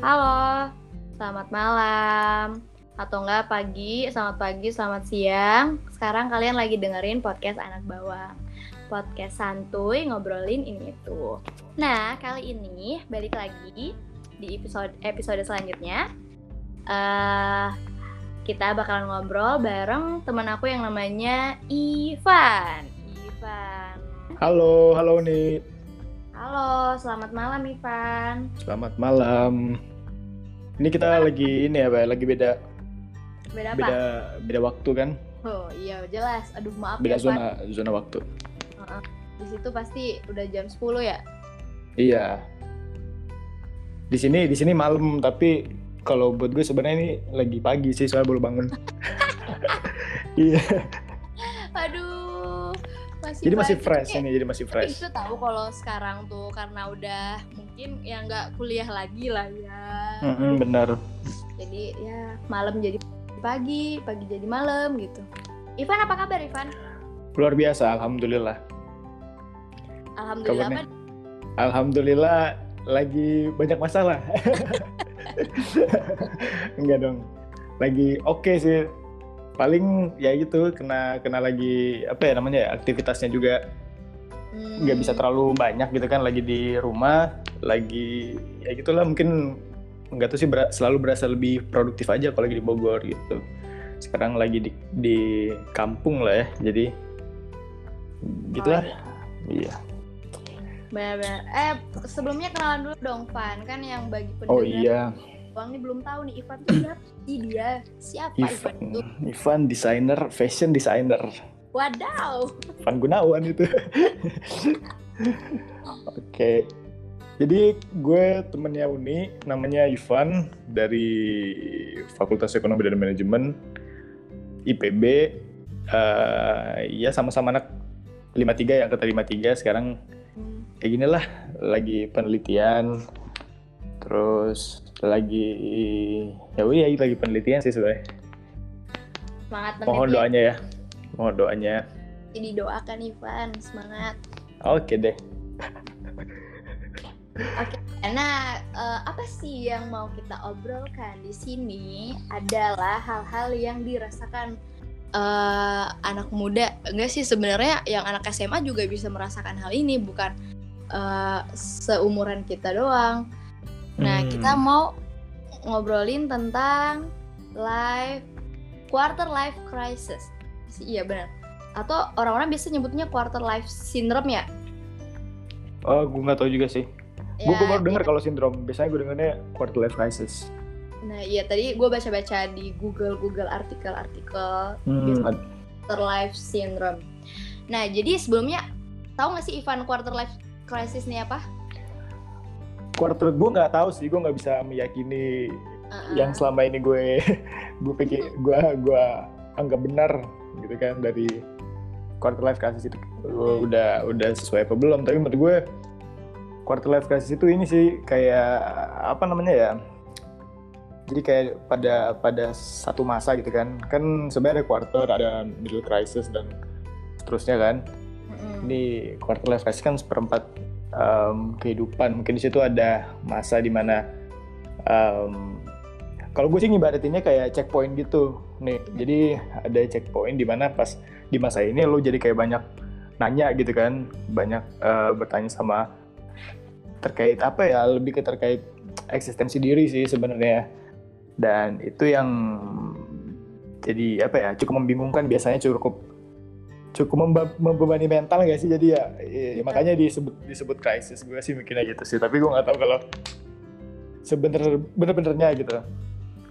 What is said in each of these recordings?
Halo, selamat malam. Atau enggak pagi, selamat pagi, selamat siang. Sekarang kalian lagi dengerin podcast Anak Bawang. Podcast santuy ngobrolin ini itu. Nah, kali ini balik lagi di episode episode selanjutnya. Uh, kita bakalan ngobrol bareng teman aku yang namanya Ivan. Ivan. Halo, halo nih. Halo, selamat malam Ivan. Selamat malam. Ini kita lagi ini ya, Lagi beda Beda apa? beda beda waktu kan? Oh iya jelas. Aduh maaf Beda ya zona zona waktu. Di situ pasti udah jam 10 ya. Iya. Di sini di sini malam tapi kalau buat gue sebenarnya ini lagi pagi sih soalnya baru bangun. Iya. Aduh. Masih Jadi masih fresh ini, jadi masih fresh. Itu tahu kalau sekarang tuh karena udah mungkin ya nggak kuliah lagi lah ya. Mm-mm, benar. Jadi ya malam jadi pagi, pagi jadi malam gitu. Ivan apa kabar Ivan? Luar biasa, alhamdulillah. Alhamdulillah Kabarnya? apa? Alhamdulillah lagi banyak masalah. Enggak dong. Lagi oke sih. Paling ya gitu kena kena lagi apa ya namanya ya aktivitasnya juga. Hmm, nggak bisa terlalu banyak gitu kan lagi di rumah lagi ya gitulah mungkin nggak tahu sih ber- selalu berasa lebih produktif aja kalau lagi di Bogor gitu. Sekarang lagi di di kampung lah ya jadi gitulah. Iya. Benar-benar. Eh sebelumnya kenalan dulu dong Van. Kan yang bagi pendengar. oh iya Bang ini belum tahu nih Ivan tuh siapa sih dia? Siapa Ivan Ivan. itu? Ivan desainer fashion designer. Wadaw. Ivan Gunawan itu. Oke. Jadi gue temennya Uni namanya Ivan dari Fakultas Ekonomi dan Manajemen IPB eh ya sama-sama anak 53 ya angkatan 53 sekarang. Hmm, kayak gini lah lagi penelitian. Terus lagi ya udah lagi penelitian sih sebenarnya Semangat mohon penelitian. doanya ya mohon doanya Ini doakan Ivan, semangat. oke deh Oke, nah eh, apa sih yang mau kita obrolkan di sini adalah hal-hal yang dirasakan eh, anak muda. Enggak sih sebenarnya yang anak SMA juga bisa merasakan hal ini, bukan eh, seumuran kita doang. Nah, Hmm. kita mau ngobrolin tentang life quarter life crisis. Iya benar. Atau orang-orang biasa nyebutnya quarter life syndrome ya? oh gue nggak tahu juga sih gue Ya, baru dengar kalau sindrom biasanya gue dengarnya quarter life crisis Nah, iya tadi gue baca-baca di Google Google artikel-artikel hmm, quarter life syndrome. Nah, jadi sebelumnya tahu nggak sih Ivan quarter life crisis ini apa? Quarter gue nggak tahu sih gue nggak bisa meyakini Uh-uh. yang selama ini gue gue pikir gue gue anggap benar gitu kan dari quarter life crisis itu. Uh, udah udah sesuai apa belum tapi menurut gue quarter life crisis itu ini sih kayak apa namanya ya jadi kayak pada pada satu masa gitu kan. Kan sebenarnya ada quarter ada middle crisis dan seterusnya kan. Mm-mm. ini quarter life crisis kan seperempat em, kehidupan. Mungkin di situ ada masa di mana em, kalau gue sih ngibaratinnya kayak checkpoint gitu nih. Jadi ada checkpoint di mana pas di masa ini lo jadi kayak banyak nanya gitu kan banyak eh, bertanya sama terkait apa ya lebih ke terkait eksistensi diri sih sebenarnya. Dan itu yang jadi apa ya cukup membingungkan biasanya cukup cukup membebani mental gak sih? Jadi ya, ya, makanya disebut disebut krisis. Gue sih mikirnya gitu sih. Tapi gue nggak tahu kalau sebener bener-benernya gitu.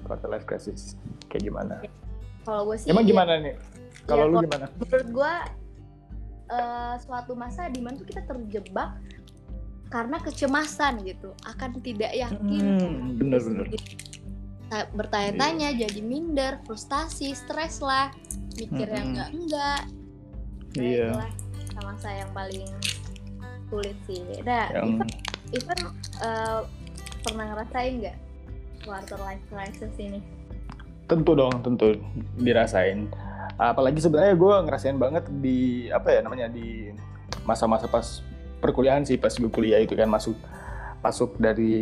Quarter life crisis. Kayak gimana? Kalau gue sih emang ya, gimana nih? Kalau Iya, lu gimana? menurut gue eh, suatu masa di mana tuh kita terjebak karena kecemasan gitu. Akan tidak yakin. Hmm, bener-bener Ta- bertanya-tanya jadi minder frustasi stres lah. Mikir yang Mm-mm. enggak enggak Iya. itulah masa yang paling sulit sih. Nah yang Ivan, eh, pernah ngerasain nggak quarter life crisis ini? Tentu dong tentu dirasain. Apalagi sebenarnya gue ngerasain banget di apa ya namanya di masa-masa pas perkuliahan sih pas gue kuliah itu kan masuk masuk dari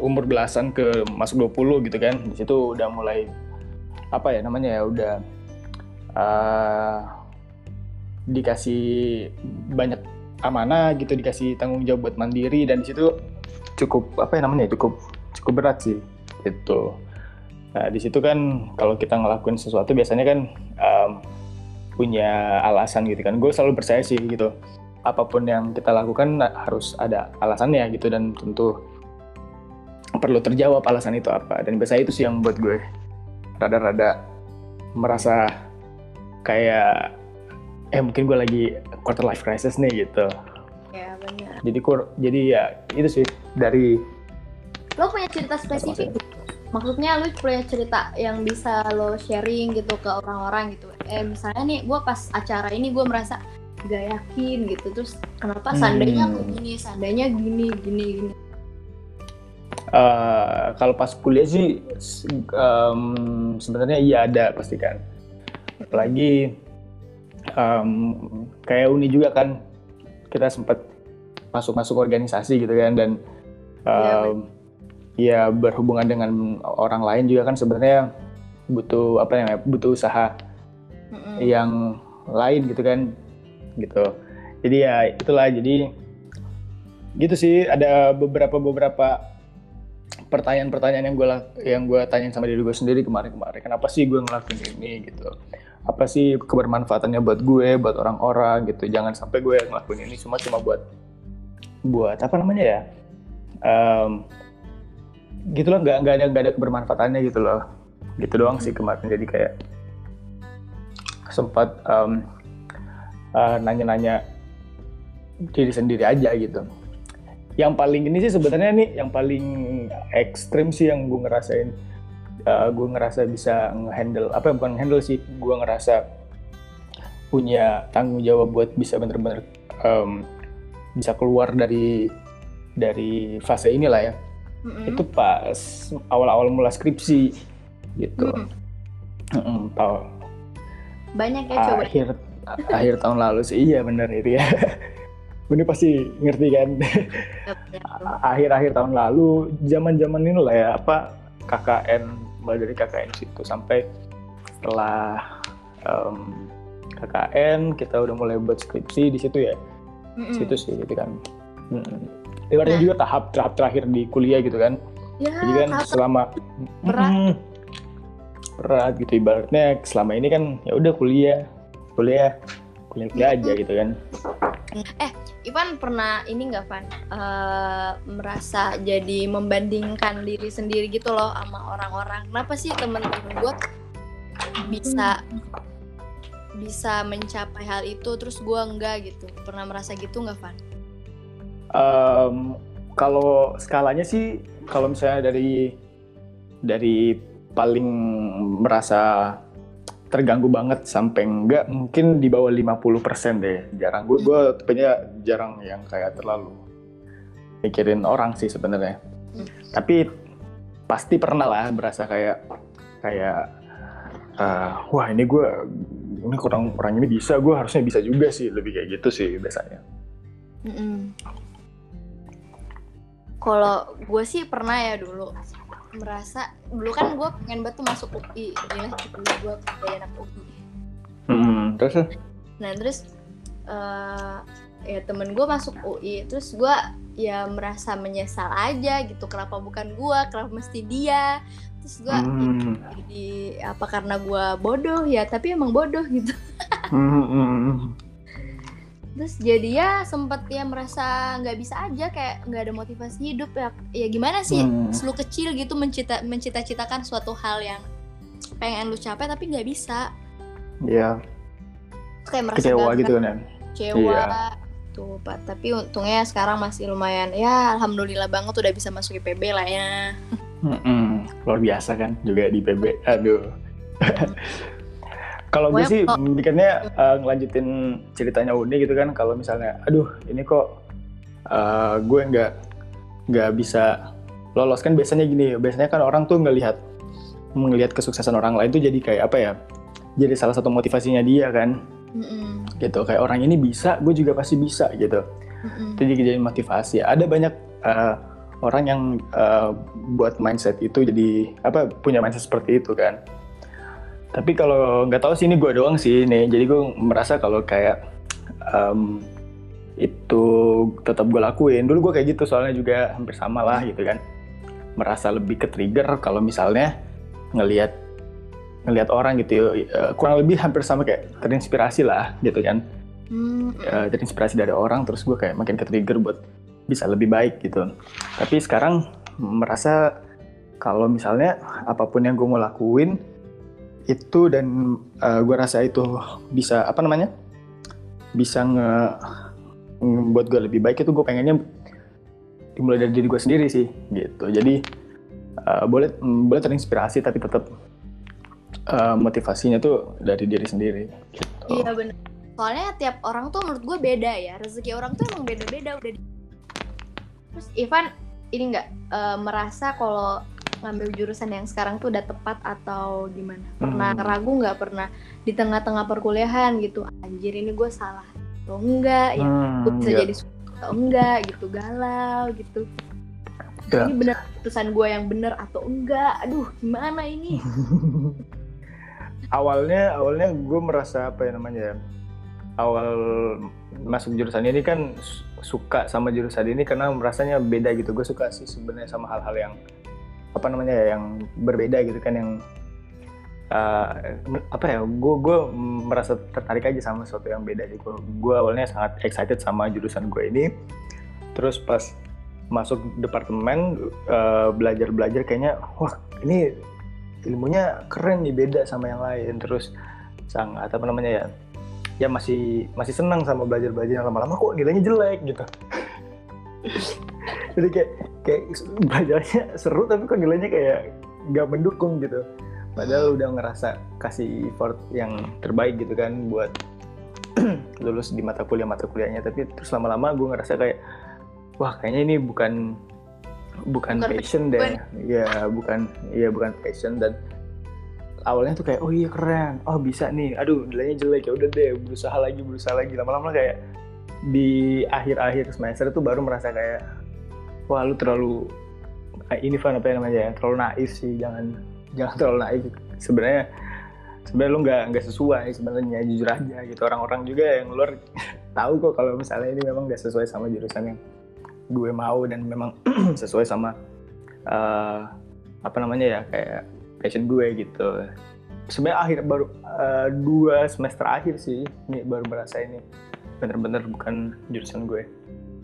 umur belasan ke masuk 20 gitu kan. Di situ udah mulai apa ya namanya ya udah uh, dikasih banyak amanah gitu dikasih tanggung jawab buat mandiri dan di situ cukup apa ya namanya cukup cukup berat sih gitu. Nah di situ kan kalau kita ngelakuin sesuatu biasanya kan um, punya alasan gitu kan. Gue selalu percaya sih gitu apa pun yang kita lakukan harus ada alasannya gitu dan tentu perlu terjawab alasan itu apa. Dan biasanya itu sih yang buat gue rada-rada merasa kayak eh mungkin gue lagi quarter life crisis nih gitu. Ya benar. Jadi kur jadi ya itu sih dari lo punya cerita spesifik? Maksudnya lu punya cerita yang bisa lo sharing gitu ke orang-orang gitu. Eh misalnya nih gue pas acara ini gue merasa gak yakin gitu. Terus kenapa seandainya aku Hmm. gini seandainya gini gini gini? Eh, kalau pas kuliah sih em, sebenarnya iya ada pasti kan. Apalagi em, kayak uni juga kan kita sempat masuk-masuk organisasi gitu kan dan Iya, em, ya berhubungan dengan orang lain juga kan sebenarnya butuh apa namanya butuh usaha Mm-mm. yang lain gitu kan gitu jadi ya itulah jadi gitu sih ada beberapa beberapa pertanyaan-pertanyaan yang gue yang gue tanyain sama diri gue sendiri kemarin-kemarin. Kenapa sih gue ngelakuin ini gitu? Apa sih kebermanfaatannya buat gue buat orang-orang gitu? Jangan sampai gue ngelakuin ini cuma cuma buat buat apa namanya ya? Em, gitu loh nggak nggak ada nggak ada kebermanfaatannya gitu loh. Gitu doang sih kemarin jadi kayak sempat em, eh, nanya-nanya diri sendiri aja gitu yang paling ini sih sebenarnya nih yang paling ekstrim sih yang gue ngerasain eh, gue ngerasa bisa ngehandle apa ya, bukan handle sih gue ngerasa punya tanggung jawab buat bisa bener-bener em, bisa keluar dari dari fase inilah ya. Mm-mm. itu pas awal-awal mula skripsi gitu. Mm. Mm-mm, tahu banyak ya coba. akhir akhir tahun lalu sih iya bener itu ya ini pasti ngerti kan? Akhir-akhir tahun lalu zaman-zaman ini lah ya apa KKN mulai dari KKN situ sampai setelah em, KKN kita udah mulai buat skripsi di situ ya? Mm-mm. situ sih gitu kan. Mm. ibaratnya Nah. juga tahap tahap terakhir di kuliah gitu kan? Ya jadi kan selama berat. Mm, berat gitu ibaratnya. Selama ini kan ya udah kuliah. Kuliah kuliah kuliah aja gitu kan Ivan pernah ini nggak Van? Eh, merasa jadi membandingkan diri sendiri gitu loh sama orang-orang. Kenapa sih temen-temen gue bisa bisa mencapai hal itu terus gue enggak gitu? Pernah merasa gitu nggak Van? Em, kalau skalanya sih kalau misalnya dari dari paling merasa terganggu banget sampai enggak mungkin di bawah 50% deh. Jarang. Gue gue tipenya jarang yang kayak terlalu mikirin orang sih sebenarnya. Tapi pasti pernah lah berasa kayak kayak eh, wah ini gue ini kurang kurang ini bisa. Gue harusnya bisa juga sih lebih kayak gitu sih biasanya. Kalau gue sih pernah ya dulu merasa dulu kan gue pengen banget tuh masuk UI gila dulu gue kayak anak UI Hmm, terus? Nah terus eh ya temen gue masuk UI terus gue ya merasa menyesal aja gitu kenapa bukan gue kenapa mesti dia? Terus gue Hmm. jadi apa karena gue bodoh? Ya tapi emang bodoh gitu. Hmm, hmm, hmm. Terus jadi ya sempet ya merasa nggak bisa aja kayak nggak ada motivasi hidup ya ya gimana sih Hmm. lu kecil gitu mencita mencita-citakan suatu hal yang pengen lu capai tapi nggak bisa Iya, Terus kayak merasa kecewa gagal. gitu kan ya. kecewa Iya. tuh pak tapi untungnya sekarang masih lumayan ya alhamdulillah banget udah bisa masuk IPB lah ya Mm-mm. Luar biasa kan juga di PB. Aduh. kalau gue sih kok- mikirnya eh, ngelanjutin ceritanya Uni gitu kan. Kalau misalnya, aduh ini kok eh, gue nggak nggak bisa lolos kan biasanya gini. Biasanya kan orang tuh ngelihat melihat kesuksesan orang lain tuh jadi kayak apa ya? Jadi salah satu motivasinya dia kan, Mm-mm, gitu. Kayak orang ini bisa, gue juga pasti bisa gitu. mm-mm. itu jadi jadi motivasi ada banyak eh, orang yang uh, buat mindset itu jadi apa punya mindset seperti itu kan tapi kalau nggak tahu sih ini gue doang sih nih jadi gue merasa kalau kayak um, itu tetap gue lakuin. Dulu gue kayak gitu soalnya juga hampir sama lah gitu kan. Merasa lebih ke trigger kalau misalnya ngelihat ngelihat orang gitu uh, kurang lebih hampir sama kayak terinspirasi lah gitu kan. Uh, terinspirasi dari orang terus gue kayak makin ke trigger buat bisa lebih baik gitu. Tapi sekarang merasa kalau misalnya apa pun yang gue mau lakuin itu dan uh, eh, gue rasa itu bisa apa namanya bisa nge buat gue lebih baik itu gue pengennya dimulai dari diri gue sendiri sih gitu jadi uh, boleh boleh terinspirasi tapi tetap uh, motivasinya tuh dari diri sendiri gitu. iya benar soalnya tiap orang tuh menurut gue beda ya rezeki orang tuh emang beda-beda udah terus Ivan ini nggak uh, merasa kalau ngambil jurusan yang sekarang tuh udah tepat atau gimana? Pernah hmm. ragu nggak pernah di tengah-tengah perkuliahan gitu? Anjir ini gue salah atau enggak ya? Hmm, gue bisa iya. jadi atau enggak gitu galau gitu. Ya. Ini benar keputusan gue yang benar atau enggak? Aduh gimana ini? awalnya awalnya gue merasa apa ya namanya ya? Awal masuk jurusan ini kan suka sama jurusan ini karena merasanya beda gitu. Gue suka sih sebenarnya sama hal-hal yang apa namanya ya yang berbeda gitu kan yang uh, apa ya gue gue merasa tertarik aja sama sesuatu yang beda gitu gue awalnya sangat excited sama jurusan gue ini. Terus pas masuk departemen uh, belajar belajar kayaknya wah ini ilmunya keren nih beda sama yang lain. Terus sangat apa namanya ya ya masih masih senang sama belajar belajar lama-lama kok nilainya jelek? Gitu jadi kayak kayak belajarnya seru tapi kok nilainya kayak nggak mendukung gitu. Padahal udah ngerasa kasih effort yang terbaik gitu kan buat lulus di mata kuliah mata kuliahnya. Tapi terus lama-lama gue ngerasa kayak wah kayaknya ini bukan bukan, bukan passion deh. ya bukan ya bukan passion. Dan awalnya tuh kayak oh iya keren. Oh bisa nih. Aduh nilainya jelek. Ya udah deh berusaha lagi berusaha lagi. Lama-lama kayak di akhir-akhir semester itu baru merasa kayak wah lu terlalu eh, ini fan apa namanya ya terlalu naif sih jangan jangan terlalu naif. Sebenarnya sebenarnya lu nggak nggak sesuai sebenarnya jujur aja gitu. Orang-orang juga yang luar tahu kok kalau misalnya ini memang nggak sesuai sama jurusan yang gue mau dan memang sesuai sama uh, apa namanya ya kayak passion gue gitu. Sebenarnya akhir baru uh, dua semester akhir sih ini baru merasa ini bener-bener bukan jurusan gue.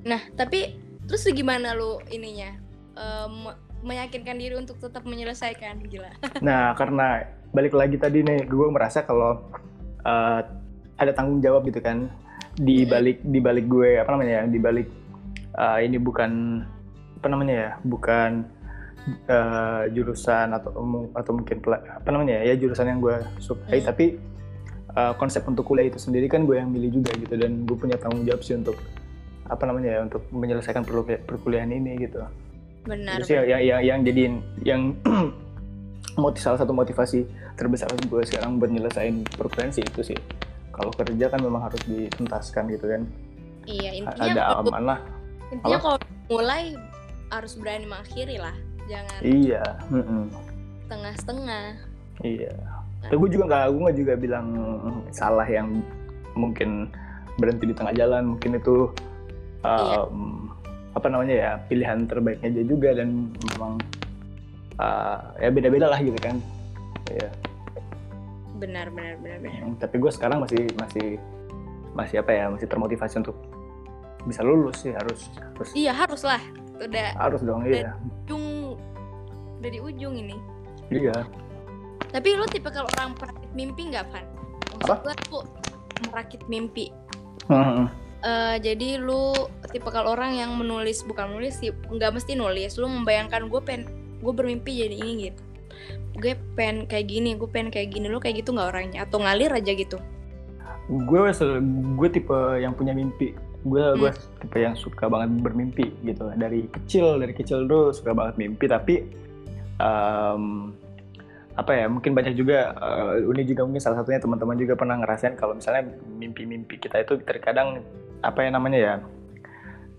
Nah tapi terus gimana lu ininya? Um, meyakinkan diri untuk tetap menyelesaikan? Gila. Nah karena balik lagi tadi nih gue merasa kalau uh, ada tanggung jawab gitu kan. Di balik di balik gue apa namanya ya di balik uh, ini bukan apa namanya ya bukan uh, jurusan atau atau mungkin apa namanya ya, ya jurusan yang gue sukai. Hmm. tapi uh, konsep untuk kuliah itu sendiri kan gue yang milih juga gitu. Dan gue punya tanggung jawab sih untuk apa namanya ya untuk menyelesaikan perkuliahan ini gitu. Benar. Terus ya yang yang, yang jadi yang motiv salah satu motivasi terbesar gue sekarang buat nyelesain perkuliahan sih itu sih. Kalau kerja kan memang harus dituntaskan gitu kan. Iya intinya ada amanah. Intinya kalau mulai harus berani mengakhiri lah, jangan. Iya. Setengah-setengah. Iya. Tapi gue juga nggak, gue juga bilang salah yang mungkin berhenti di tengah jalan, mungkin itu um, iya. apa namanya ya pilihan terbaiknya aja juga dan memang uh, ya beda-beda lah gitu kan. Ya. Benar, benar, benar, benar. Hmm, tapi gue sekarang masih masih masih apa ya, masih termotivasi untuk bisa lulus sih harus. harus. Iya harus lah, udah. Harus dong, iya. Ujung dari ujung ini. Iya tapi lu tipe kalau orang perakit mimpi nggak Van? Maksud gue tuh merakit mimpi. Uh-huh. Uh, jadi lu tipe kalau orang yang menulis bukan menulis sih nggak mesti nulis. Lu membayangkan gue pen gue bermimpi jadi ini gitu. Gue pen kayak gini gue pen kayak gini lu kayak gitu nggak orangnya? Atau ngalir aja gitu? Gue gue tipe yang punya mimpi. Gue hmm. gue tipe yang suka banget bermimpi gitu. Dari kecil dari kecil tuh suka banget mimpi tapi um, apa ya mungkin banyak juga uh, ini juga mungkin salah satunya teman-teman juga pernah ngerasain kalau misalnya mimpi-mimpi kita itu terkadang apa ya namanya ya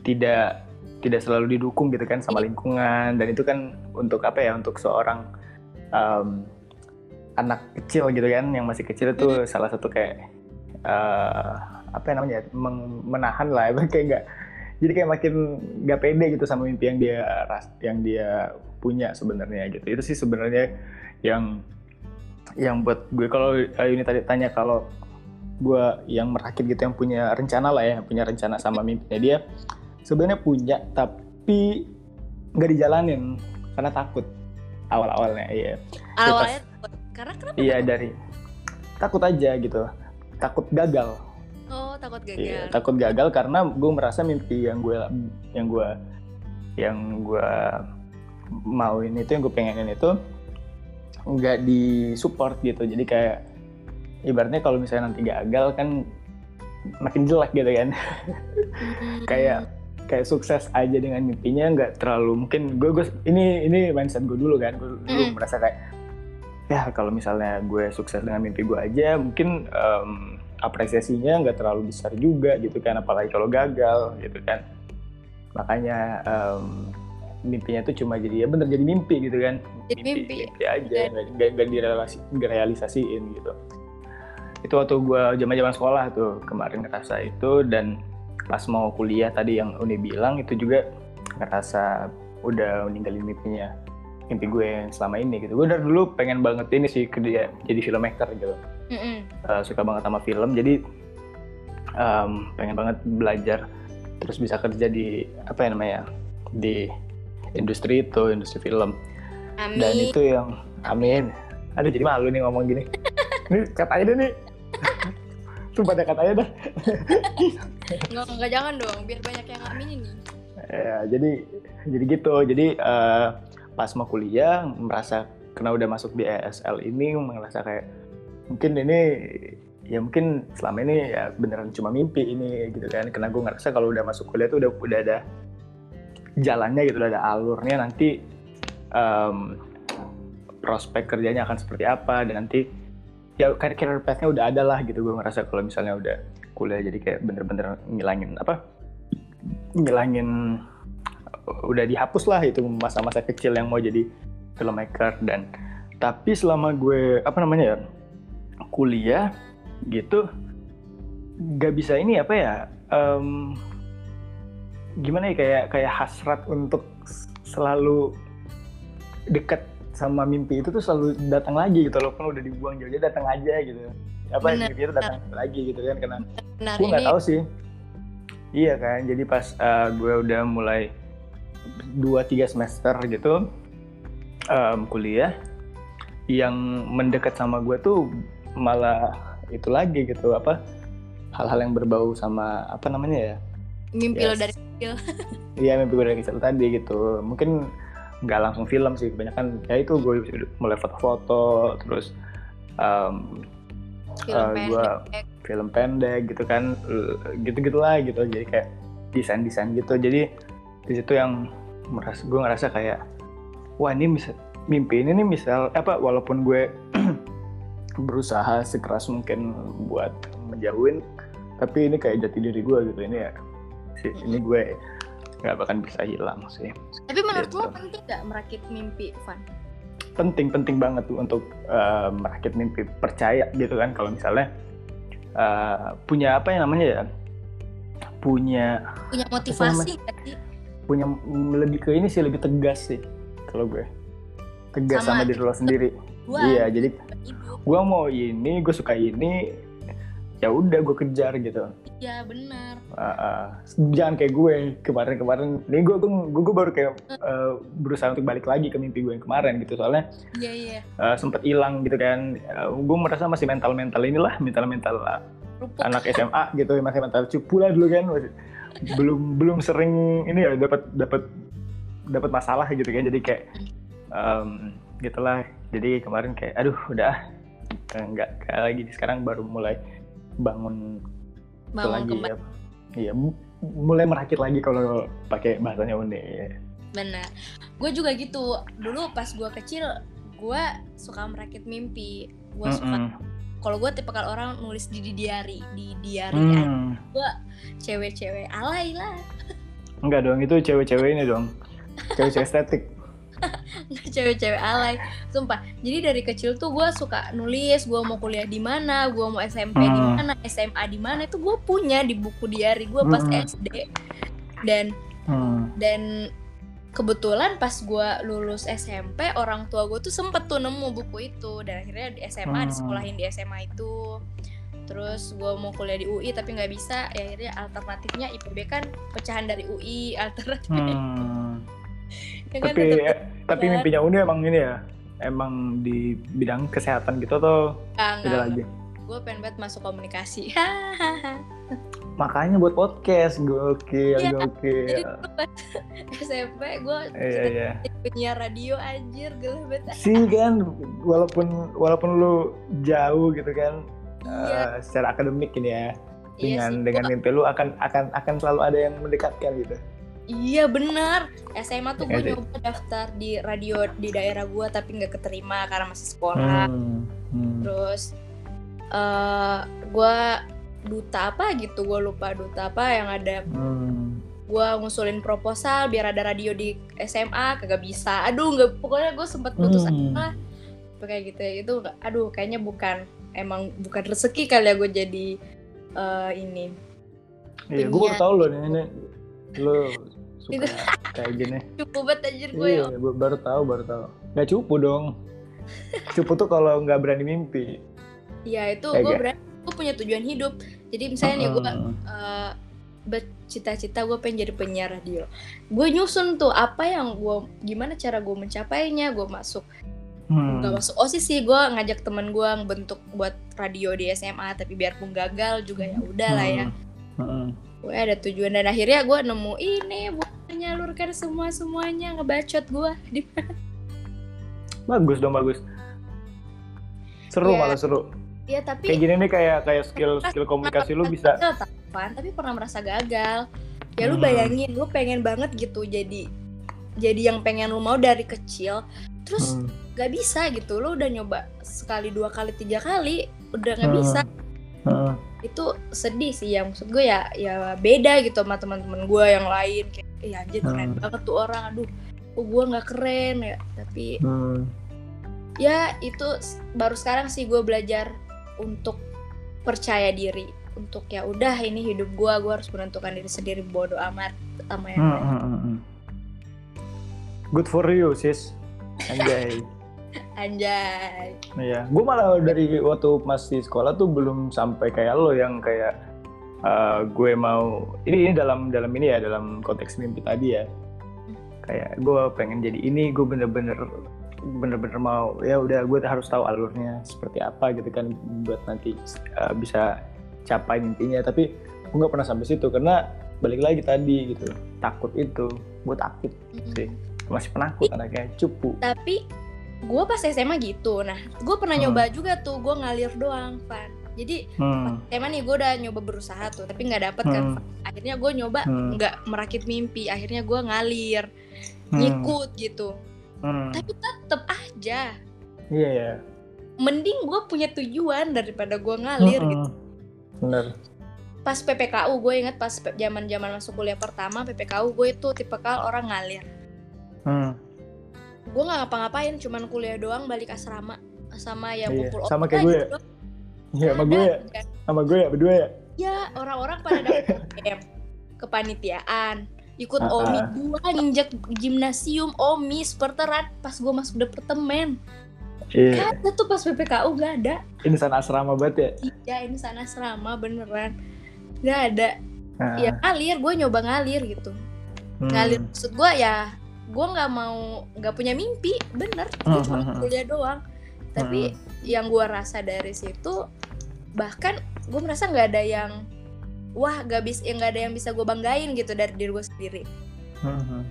tidak tidak selalu didukung gitu kan sama lingkungan. Dan itu kan untuk apa ya untuk seorang um, anak kecil gitu kan yang masih kecil itu salah satu kayak uh, apa yang namanya menahan lah. Kayak nggak jadi kayak makin nggak pede gitu sama mimpi yang dia yang dia punya sebenarnya gitu. Itu sih sebenarnya yang yang buat gue. Kalau ini tadi tanya kalau gue yang merakit gitu yang punya rencana lah ya punya rencana sama mimpinya dia sebenarnya punya tapi nggak dijalanin karena takut awal-awalnya iya. Awalnya karena kenapa iya dari takut aja gitu takut gagal. Oh takut gagal. iya, takut gagal karena gue merasa mimpi yang gue yang gue yang gue mau ini itu yang gue pengenin itu nggak disupport gitu. Jadi kayak ibaratnya kalau misalnya nanti gagal kan makin jelek gitu kan. Hmm. kayak kayak sukses aja dengan mimpinya nggak terlalu mungkin. Gue gue ini ini mindset gue dulu kan. Gue dulu mm. merasa kayak ya kalau misalnya gue sukses dengan mimpi gue aja mungkin um, apresiasinya nggak terlalu besar juga gitu kan. Apalagi kalau gagal gitu kan. Makanya um, mimpinya tuh cuma jadi ya bener jadi mimpi gitu kan. Jadi mimpi, mimpi, mimpi aja nggak nggak direalisasiin gitu itu waktu gue zaman zaman sekolah tuh kemarin ngerasa itu dan pas mau kuliah tadi yang Uni bilang itu juga ngerasa udah ninggalin mimpinya mimpi gue yang selama ini gitu. Gue dari dulu pengen banget ini sih kerja jadi filmmaker gitu. Mm -hmm. uh, suka banget sama film jadi um, pengen banget belajar terus bisa kerja di apa ya namanya di industri itu industri film. Amin. dan itu yang amin. Aduh jadi malu nih ngomong gini. Ini kata aja nih Sumpah ada katanya dah. Enggak, enggak jangan dong, biar banyak yang aminin nih. Ya, jadi jadi gitu. Jadi uh, pas mau kuliah merasa karena udah masuk di ESL ini merasa kayak mungkin ini ya mungkin selama ini ya beneran cuma mimpi ini gitu kan karena gue ngerasa kalau udah masuk kuliah tuh udah udah ada jalannya gitu udah ada alurnya nanti um, prospek kerjanya akan seperti apa dan nanti ya career path-nya udah ada lah gitu. Gue ngerasa kalau misalnya udah kuliah jadi kayak bener-bener ngilangin apa ngilangin udah dihapus lah itu masa-masa kecil yang mau jadi filmmaker. Dan tapi selama gue apa namanya ya kuliah gitu gak bisa ini apa ya um, gimana ya kayak kayak hasrat untuk selalu dekat sama mimpi itu tuh selalu datang lagi gitu walaupun udah dibuang jauh-jauh datang aja gitu. Apa bener, mimpi itu datang lagi gitu kan karena gue nggak tahu sih. Iya kan jadi pas uh, gue udah mulai dua tiga semester gitu um, kuliah yang mendekat sama gue tuh malah itu lagi gitu apa hal-hal yang berbau sama apa namanya ya? Mimpi yes. lo dari kecil. Iya mimpi gue dari kecil tadi gitu. Mungkin nggak langsung film sih. Kebanyakan ya itu gue mulai foto-foto terus um, film uh, gue film pendek gitu kan gitu gitulah gitu. Jadi kayak desain desain gitu. Jadi di situ yang merasa gue ngerasa kayak wah ini bisa mimpi ini nih misal apa walaupun gue berusaha sekeras mungkin buat menjauhin tapi ini kayak jati diri gue gitu. Ini ya ini gue nggak bakal bisa hilang sih. Tapi menurut gitu. lo penting nggak merakit mimpi, Van? Penting, penting banget tuh untuk uh, merakit mimpi. Percaya gitu kan kalau misalnya uh, punya apa yang namanya ya? Punya punya motivasi Punya lebih ke ini sih lebih tegas sih kalau gue. Tegas sama, sama diri lo sendiri. Iya, jadi gue mau ini, gue suka ini, ya udah gue kejar gitu iya benar. Uh, uh, jangan kayak gue kemarin-kemarin ini gue gue gue baru kayak uh, berusaha untuk balik lagi ke mimpi gue yang kemarin gitu. Soalnya iya iya. uh, sempet hilang gitu kan. Uh, gue merasa masih mental mental inilah mental mental uh, anak SMA gitu masih mental cupu lah dulu kan. Masih, belum belum sering ini ya dapat dapat dapat masalah gitu kan. Jadi kayak um, gitulah. Jadi kemarin kayak aduh udah enggak kayak lagi. Sekarang baru mulai bangun, bangun lagi kembali. ya iya mulai merakit lagi kalau pakai bahasanya Une benar gue juga gitu dulu pas gue kecil gue suka merakit mimpi gue mm -mm. suka kalau gue tipe kalau orang nulis di, di diary di diary mm. gue cewek-cewek alay lah Enggak dong, itu cewek-cewek ini dong. Cewek-cewek estetik. Cewek-cewek alay sumpah jadi dari kecil tuh gue suka nulis gue mau kuliah di mana gue mau SMP di Hmm. mana SMA di mana itu gue punya di buku diary gue pas Hmm. SD dan Hmm. dan kebetulan pas gue lulus SMP orang tua gue tuh sempet tuh nemu buku itu dan akhirnya di SMA Hmm. disekolahin di SMA itu terus gue mau kuliah di UI tapi nggak bisa ya akhirnya alternatifnya IPB kan pecahan dari UI alternatifnya Hmm. Ya kan Tapi tetep- eh, tapi kan. mimpinya Uni emang ini ya. Emang di bidang kesehatan gitu atau Ah, beda lagi? gue pengen banget masuk komunikasi Makanya buat podcast, gokil, Iya, gokil. jadi SMP gue Iya, iya. penyiar radio anjir gila banget Sih kan, walaupun walaupun lu jauh gitu kan, iya eh, secara akademik ini ya, iya dengan sih dengan mimpi lu akan akan akan selalu ada yang mendekatkan gitu. Iya benar SMA tuh gue Iya nyoba daftar di radio di daerah gue tapi nggak keterima karena masih sekolah Hmm, hmm. terus eh gue duta apa gitu gue lupa duta apa yang ada Hmm. gue ngusulin proposal biar ada radio di SMA kagak bisa aduh nggak pokoknya gue sempet putus Hmm. asa kayak gitu ya itu aduh kayaknya bukan emang bukan rezeki kali ya gue jadi eh, ini Iya, gue baru Penyiar. tahu loh nih, ini lu Itu. suka kayak gini. cukup banget anjir gue Iya, ba- baru tahu, baru tahu. Gak cupu dong. Cupu tuh kalau nggak berani mimpi. ya itu Kayak gue gak- berani gue punya tujuan hidup jadi misalnya nih gue Hmm. eh, bercita-cita gue pengen jadi penyiar radio gue nyusun tuh apa yang gue gimana cara gue mencapainya gue masuk Hmm. nggak masuk osis sih gue ngajak temen gue ngebentuk buat radio di SMA tapi biarpun gagal juga ya udah lah ya Hmm. gue ada tujuan dan akhirnya gue nemu ini buat menyalurkan semua semuanya ngebacot gue di Bagus dong, bagus. Seru Iya. malah seru. ya tapi Kayak gini nih kayak kayak skill skill komunikasi lu bisa. Taufan, tapi pernah merasa gagal ya lu Hmm. bayangin lu pengen banget gitu jadi jadi yang pengen lu mau dari kecil terus Hmm. gak bisa gitu lu udah nyoba sekali dua kali tiga kali udah nggak Hmm. bisa Hmm. itu sedih sih ya maksud gue ya ya beda gitu sama teman-teman gue yang lain kayak ya anjir keren Hmm. banget tuh orang aduh kok gue nggak keren ya tapi Hmm. ya itu baru sekarang sih gue belajar untuk percaya diri untuk ya udah ini hidup gue gue harus menentukan diri sendiri bodoh amat sama yang Hmm, lain hmm, hmm, hmm. Good for you, sis. Anjay. anjay Iya, gue malah dari waktu masih sekolah tuh belum sampai kayak lo yang kayak eh, gue mau ini ini dalam dalam ini ya dalam konteks mimpi tadi ya. Kayak gue pengen jadi ini, gue bener-bener bener-bener mau ya udah gue harus tahu alurnya seperti apa gitu kan buat nanti eh, bisa capai mimpinya. Tapi gue nggak pernah sampai situ karena balik lagi tadi gitu takut itu, gue takut sih masih penakut anaknya cupu. tapi gue pas SMA gitu nah gue pernah Hmm. nyoba juga tuh gue ngalir doang Van jadi Hmm. SMA nih gue udah nyoba berusaha tuh tapi nggak dapet kan Hmm. Van. akhirnya gue nyoba Hmm. nggak merakit mimpi akhirnya gue ngalir Hmm. ngikut gitu Hmm. tapi tetep aja Iya ya. mending gue punya tujuan daripada gue ngalir Mm-mm. gitu Bener. pas PPKU gue inget pas zaman zaman masuk kuliah pertama PPKU gue itu tipe kal orang ngalir Hmm. gue nggak ngapa-ngapain cuman kuliah doang balik asrama sama ya Iya, kumpul sama kayak gue gitu ya. Iya, sama gue ya. kan. Sama gue ya, berdua ya. ya orang-orang pada UM kepanitiaan ikut Ah, omi ah. dua injak gimnasium omi sporteran pas gue masuk departemen Iya. ada tuh pas PPKU gak ada Ini sana asrama banget ya. iya ini sana serama beneran gak ada Nah, ya ngalir gue nyoba ngalir gitu hmm. ngalir maksud gue ya gue nggak mau nggak punya mimpi bener gue Hmm, cuma hmm, hmm. kuliah doang tapi yang gue rasa dari situ bahkan gue merasa nggak ada yang wah gak bisa yang nggak ada yang bisa gue banggain gitu dari diri gue sendiri. Hmm, hmm.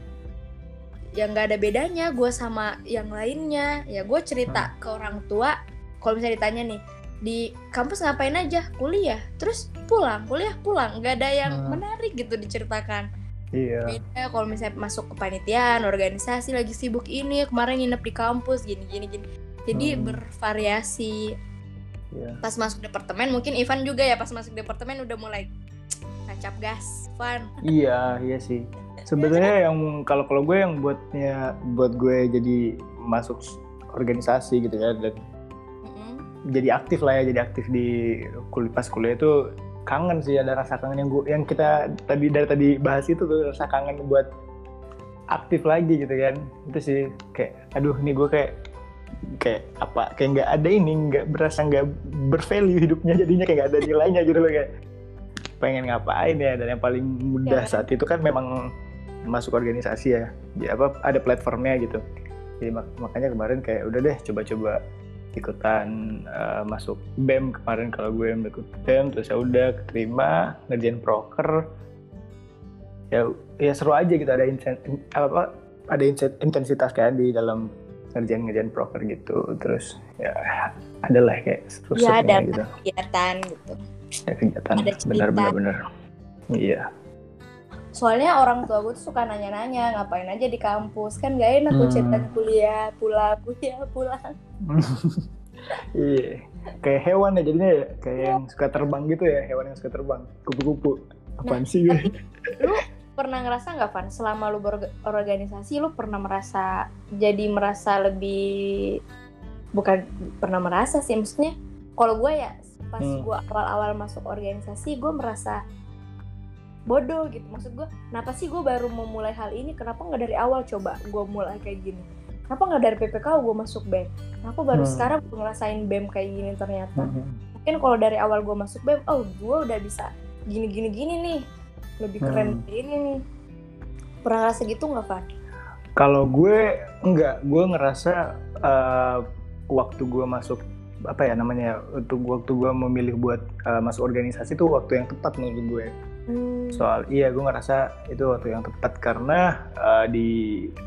yang nggak ada bedanya gue sama yang lainnya. Ya gue cerita ke orang tua kalau misalnya ditanya nih di kampus ngapain aja? Kuliah. Terus pulang. Kuliah? Pulang. Nggak ada yang Hmm. menarik gitu diceritakan. Iya. beda kalau misalnya masuk kepanitiaan organisasi lagi sibuk ini kemarin nginep di kampus gini gini gini jadi Hmm. bervariasi Iya. pas masuk departemen mungkin Ivan juga ya pas masuk departemen udah mulai tancap gas Van Iya, iya sih. sebenarnya yang kalau kalau gue yang buatnya buat gue jadi masuk organisasi gitu ya dan Mm-mm. jadi aktif lah ya jadi aktif di kuliah pas kuliah itu kangen sih ada rasa kangen yang gue yang kita tadi dari tadi bahas itu tuh rasa kangen buat aktif lagi gitu kan itu sih kayak aduh nih gue kayak kayak apa kayak nggak ada ini nggak berasa nggak bervalue hidupnya jadinya kayak nggak ada nilainya gitu loh kayak pengen ngapain ya dan yang paling mudah Ya. saat itu kan memang masuk organisasi ya ya apa ada platformnya gitu jadi mak- makanya kemarin kayak udah deh coba-coba ikutan eh, masuk BEM kemarin kalau gue yang ikut BEM terus ya udah keterima ngerjain proker ya ya seru aja gitu ada insen- apa ada intensitas kan di dalam ngerjain ngerjain proker gitu terus ya adalah kayak seru Ya ada gitu. kegiatan gitu. ya, kegiatan. Benar benar benar. Iya. Soalnya orang tua gue tuh suka nanya-nanya ngapain aja di kampus? Kan gak enak tuh Hmm. cerita kuliah pulang kuliah pulang. iya. Kayak hewan ya jadinya ya kayak yang suka terbang gitu ya hewan yang suka terbang. Kupu-kupu. Apaan sih gue pernah ngerasa nggak Van? Selama lu berorganisasi lu pernah merasa jadi merasa lebih bukan pernah merasa sih maksudnya kalau gue ya pas Hmm. gue awal-awal masuk organisasi gue merasa bodoh gitu. Maksud gue kenapa sih gue baru mau mulai hal ini? Kenapa nggak dari awal coba gue mulai kayak gini? Kenapa nggak dari PPK gue masuk BEM kenapa baru Hmm. sekarang gue ngerasain BEM kayak gini ternyata? Mhm. mungkin kalau dari awal gue masuk BEM oh gue udah bisa gini gini gini nih lebih keren Hmm. dari ini nih pernah ngerasa gitu nggak Van? Kalau gue enggak, gue ngerasa eh, waktu gue masuk apa ya namanya untuk waktu gue memilih buat eh, masuk organisasi itu waktu yang tepat menurut gue. Hmm. Soal iya gue ngerasa itu waktu yang tepat karena eh, di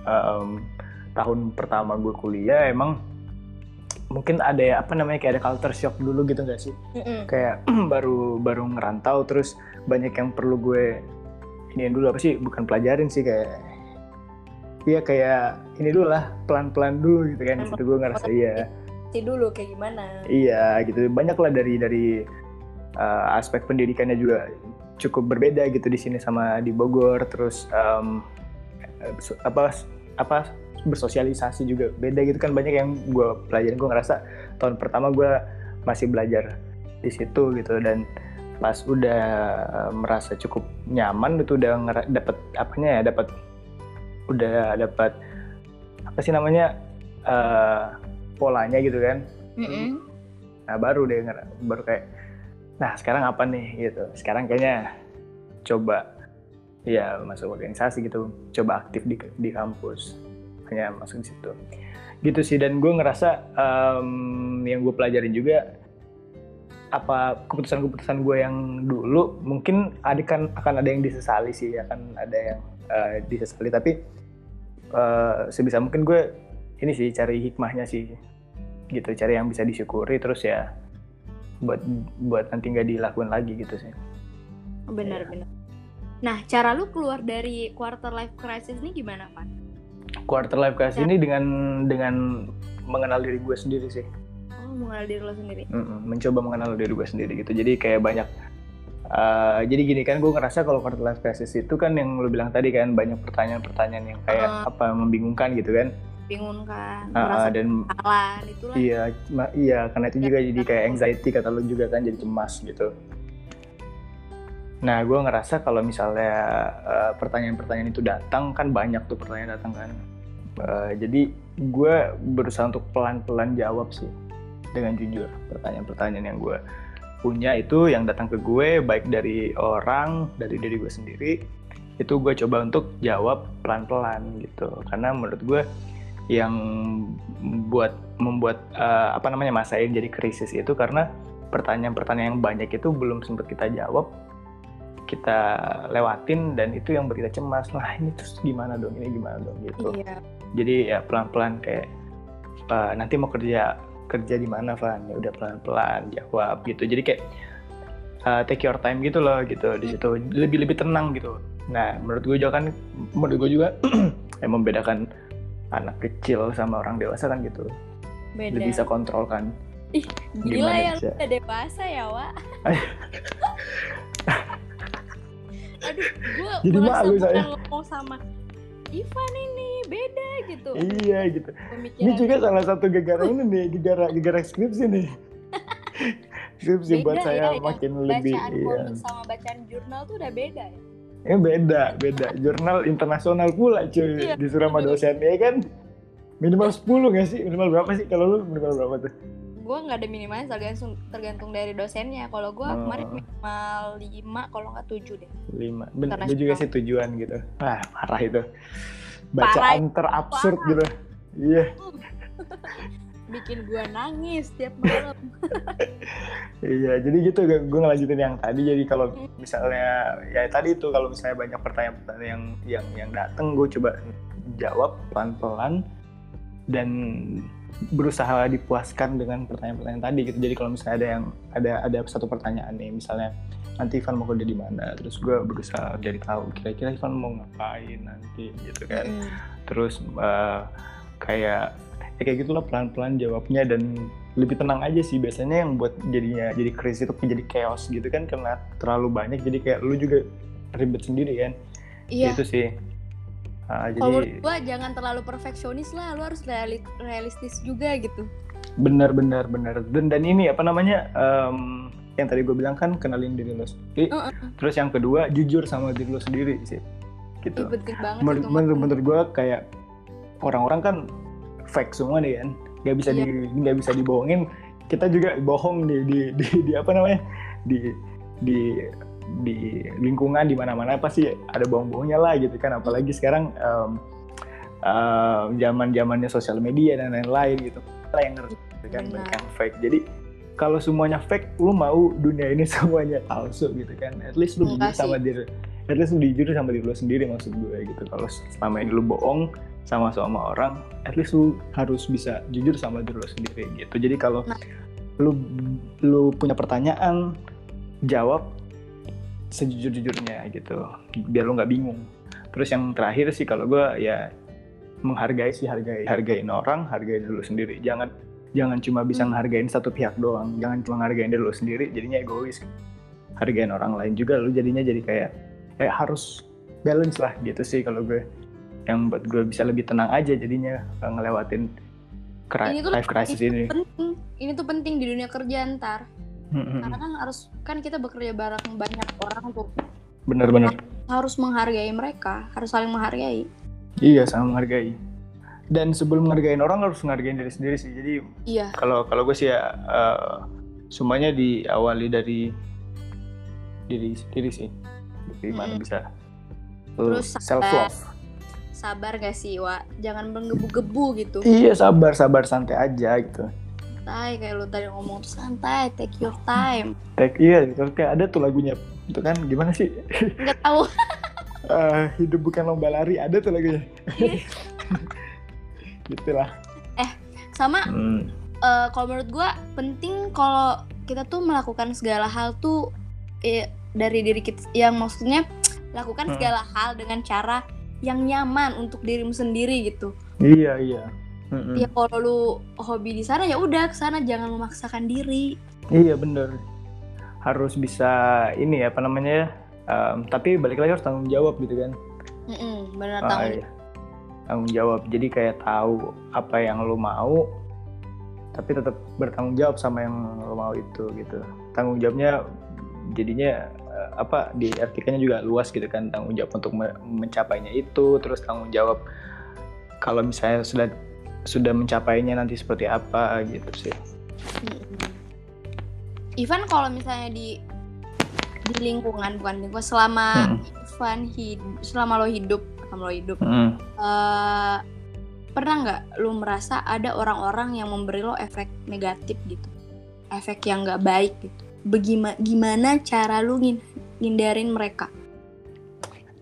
em, tahun pertama gue kuliah emang mungkin ada ya apa namanya kayak ada culture shock dulu gitu gak sih? Mm-mm. kayak baru baru ngerantau terus banyak yang perlu gue ini dulu apa sih bukan pelajarin sih kayak Iya kayak ini dulu lah pelan-pelan dulu gitu kan di situ gue ngerasa iya. Dulu kayak gimana. Iya gitu. Banyak lah dari dari uh, aspek pendidikannya juga cukup berbeda gitu di sini sama di Bogor. Terus um, apa apa bersosialisasi juga beda gitu kan. Banyak yang gue pelajarin gue ngerasa tahun pertama gue masih belajar di situ gitu. Dan pas udah uh, merasa cukup nyaman itu udah dapet apanya ya dapat udah dapat apa sih namanya uh, polanya gitu kan Mm-mm. Nah baru deh baru kayak nah sekarang apa nih gitu. Sekarang kayaknya coba ya masuk organisasi gitu, coba aktif di di kampus. Hanya masuk di situ. Gitu sih dan gue ngerasa em, yang gue pelajarin juga apa keputusan-keputusan gue yang dulu mungkin ada kan akan ada yang disesali sih akan ada yang eh, disesali. Tapi eh, sebisa mungkin gue ini sih cari hikmahnya sih gitu. Cari yang bisa disyukuri terus ya buat buat nanti nggak dilakuin lagi gitu sih. Benar-benar nah cara lu keluar dari quarter life crisis ini gimana Van? quarter life crisis ini dengan dengan mengenal diri gue sendiri sih mengenal diri lo sendiri. Mencoba mengenal diri gue sendiri gitu. Jadi kayak banyak eh, jadi gini kan gue ngerasa kalau quarter crisis itu kan yang lu bilang tadi kan banyak pertanyaan-pertanyaan yang kayak Ah. apa membingungkan gitu kan. Bingung kan Ah, dan salah itulah. iya ma- iya karena itu juga jadi kayak anxiety kata lu juga kan jadi cemas gitu. Nah gue ngerasa kalau misalnya eh, pertanyaan-pertanyaan itu datang kan banyak tuh pertanyaan datang kan. Eh, jadi gue berusaha untuk pelan-pelan jawab sih dengan jujur. Pertanyaan-pertanyaan yang gue punya itu yang datang ke gue baik dari orang dari diri gue sendiri itu gue coba untuk jawab pelan-pelan gitu. Karena menurut gue yang buat membuat eh, apa namanya masa ini jadi krisis itu karena pertanyaan-pertanyaan yang banyak itu belum sempat kita jawab kita lewatin dan itu yang buat kita cemas. Nah ini terus gimana dong? Ini gimana dong? Gitu. Iya. Jadi ya pelan-pelan kayak "Eh, nanti mau kerja kerja di mana Van? Ya udah pelan-pelan jawab gitu. Jadi kayak eh, take your time gitu loh gitu. Di situ lebih lebih tenang gitu. Nah menurut gue juga kan menurut gue juga yang membedakan anak kecil sama orang dewasa kan gitu. Beda. Lebih bisa kontrol kan. Gila gimana ya bisa? udah dewasa ya Wak. Aduh gue Jadi malu saya. ngomong sama Ivan ini beda gitu iya gitu pemikiran ini juga salah satu gegara ini nih gegara gegara skripsi nih skripsi buat Beda saya ya, makin lebih bacaan iya. sama bacaan jurnal tuh udah beda ya Eh beda, beda. Jurnal internasional pula cuy. Iya, Disuruh sama betul. dosennya kan. Minimal 10 gak sih? Minimal berapa sih? Kalau lu minimal berapa tuh? Gue nggak ada minimalnya tergantung tergantung dari dosennya kalau gue Oh. kemarin minimal 5 kalau nggak 7 deh 5. Ben, Internasional. gue juga sih tujuan gitu. Wah, parah itu. Bacaan terabsurd Parah. gitu. Iya, bikin gue nangis tiap malam iya. Jadi gitu gue ngelanjutin yang tadi. Jadi kalau misalnya ya tadi itu kalau misalnya banyak pertanyaan-pertanyaan yang yang yang datang gue coba jawab pelan-pelan dan berusaha dipuaskan dengan pertanyaan-pertanyaan tadi gitu. Jadi kalau misalnya ada yang ada ada satu pertanyaan nih, misalnya nanti Ivan mau kerja di mana, terus gue berusaha jadi tahu kira-kira Ivan mau ngapain nanti gitu kan. Mm. Terus eh, kayak ya kayak gitulah pelan-pelan jawabnya dan lebih tenang aja sih biasanya yang buat jadinya jadi krisis itu jadi chaos gitu kan karena terlalu banyak jadi kayak lu juga ribet sendiri kan iya itu sih Kalau jadi menurut gue jangan terlalu perfeksionis lah lu harus reali- realistis juga gitu. Benar benar benar dan dan ini apa namanya em, yang tadi gue bilang kan kenalin diri lo sendiri. Heeh. terus yang kedua jujur sama diri lo sendiri sih Ih, gitu penting banget menurut itu menurut, menurut gue kayak orang-orang kan fake semua nih kan. Nggak bisa Iya. di nggak bisa dibohongin. Kita juga bohong di di di, di apa namanya di di di lingkungan di mana-mana pasti ada bohong-bohongnya lah gitu kan. Apalagi sekarang zaman zamannya sosial media dan lain-lain gitu. Lah yang ngerti gitu kan banyak yang fake. Jadi kalau semuanya fake lu mau dunia ini semuanya palsu gitu kan. At least lu jujur sama diri at least lu jujur sama diri lu sendiri maksud gue gitu. Kalau selama ini lu bohong sama sama orang at least lu harus bisa jujur sama diri lu sendiri gitu. Jadi kalau Nah. lu lu punya pertanyaan jawab sejujur-jujurnya gitu biar lu nggak bingung. Terus yang terakhir sih kalau gue ya menghargai sih hargai hargain orang hargain diri lu sendiri. Jangan jangan cuma bisa Hmm. ngehargain satu pihak doang. Jangan cuma ngehargain diri lu sendiri jadinya egois. Hargain orang lain juga lu jadinya jadi kayak kayak harus balance lah gitu sih kalau gue yang buat gue bisa lebih tenang aja jadinya eh, ngelewatin Ini tuh life crisis ini. penting. Ini tuh penting di dunia kerja ntar Hmm, karena kan harus kan kita bekerja bareng banyak orang tuh. Bener-bener harus menghargai mereka harus saling menghargai. Iya sama menghargai. Dan sebelum menghargain orang harus menghargain diri sendiri sih. Jadi iya. kalau kalau gue sih ya eh, semuanya diawali dari diri sendiri sih. Dari mana Mm-mm. bisa Terus self love sabar gak sih Wak? Jangan menggebu-gebu gitu. Iya sabar sabar santai aja gitu santai kayak lu tadi ngomong tuh santai take your time. Tek, iya gitu. Kayak ada tuh lagunya itu kan? Gimana sih? Nggak tahu. Eh, hidup bukan lomba lari ada tuh lagunya. Gitulah. Sama hmm. eh, kalau menurut gua penting kalau kita tuh melakukan segala hal tuh eh, dari diri kita yang maksudnya lakukan Hmm. segala hal dengan cara yang nyaman untuk dirimu sendiri gitu. Iya iya Mm-mm. ya kalau lu hobi di sana ya udah ke sana jangan memaksakan diri. Iya bener. Harus bisa ini ya apa namanya ya em, tapi balik lagi harus tanggung jawab gitu kan. Mm-mm, benar Ah, tanggung iya. tanggung jawab. Jadi kayak tahu apa yang lo mau tapi tetap bertanggung jawab sama yang lo mau itu gitu. Tanggung jawabnya jadinya eh, apa diartikannya juga luas gitu kan. Tanggung jawab untuk me- mencapainya itu terus tanggung jawab kalau misalnya sudah sudah mencapainya nanti seperti apa gitu sih Mm-mm. Ivan kalau misalnya di di lingkungan bukan lingkungan selama Mm. Ivan hidup selama lo hidup selama lo hidup Mm. eh, pernah nggak lu merasa ada orang-orang yang memberi lo efek negatif gitu efek yang nggak baik gitu Begima, gimana cara ngin- ngindarin mereka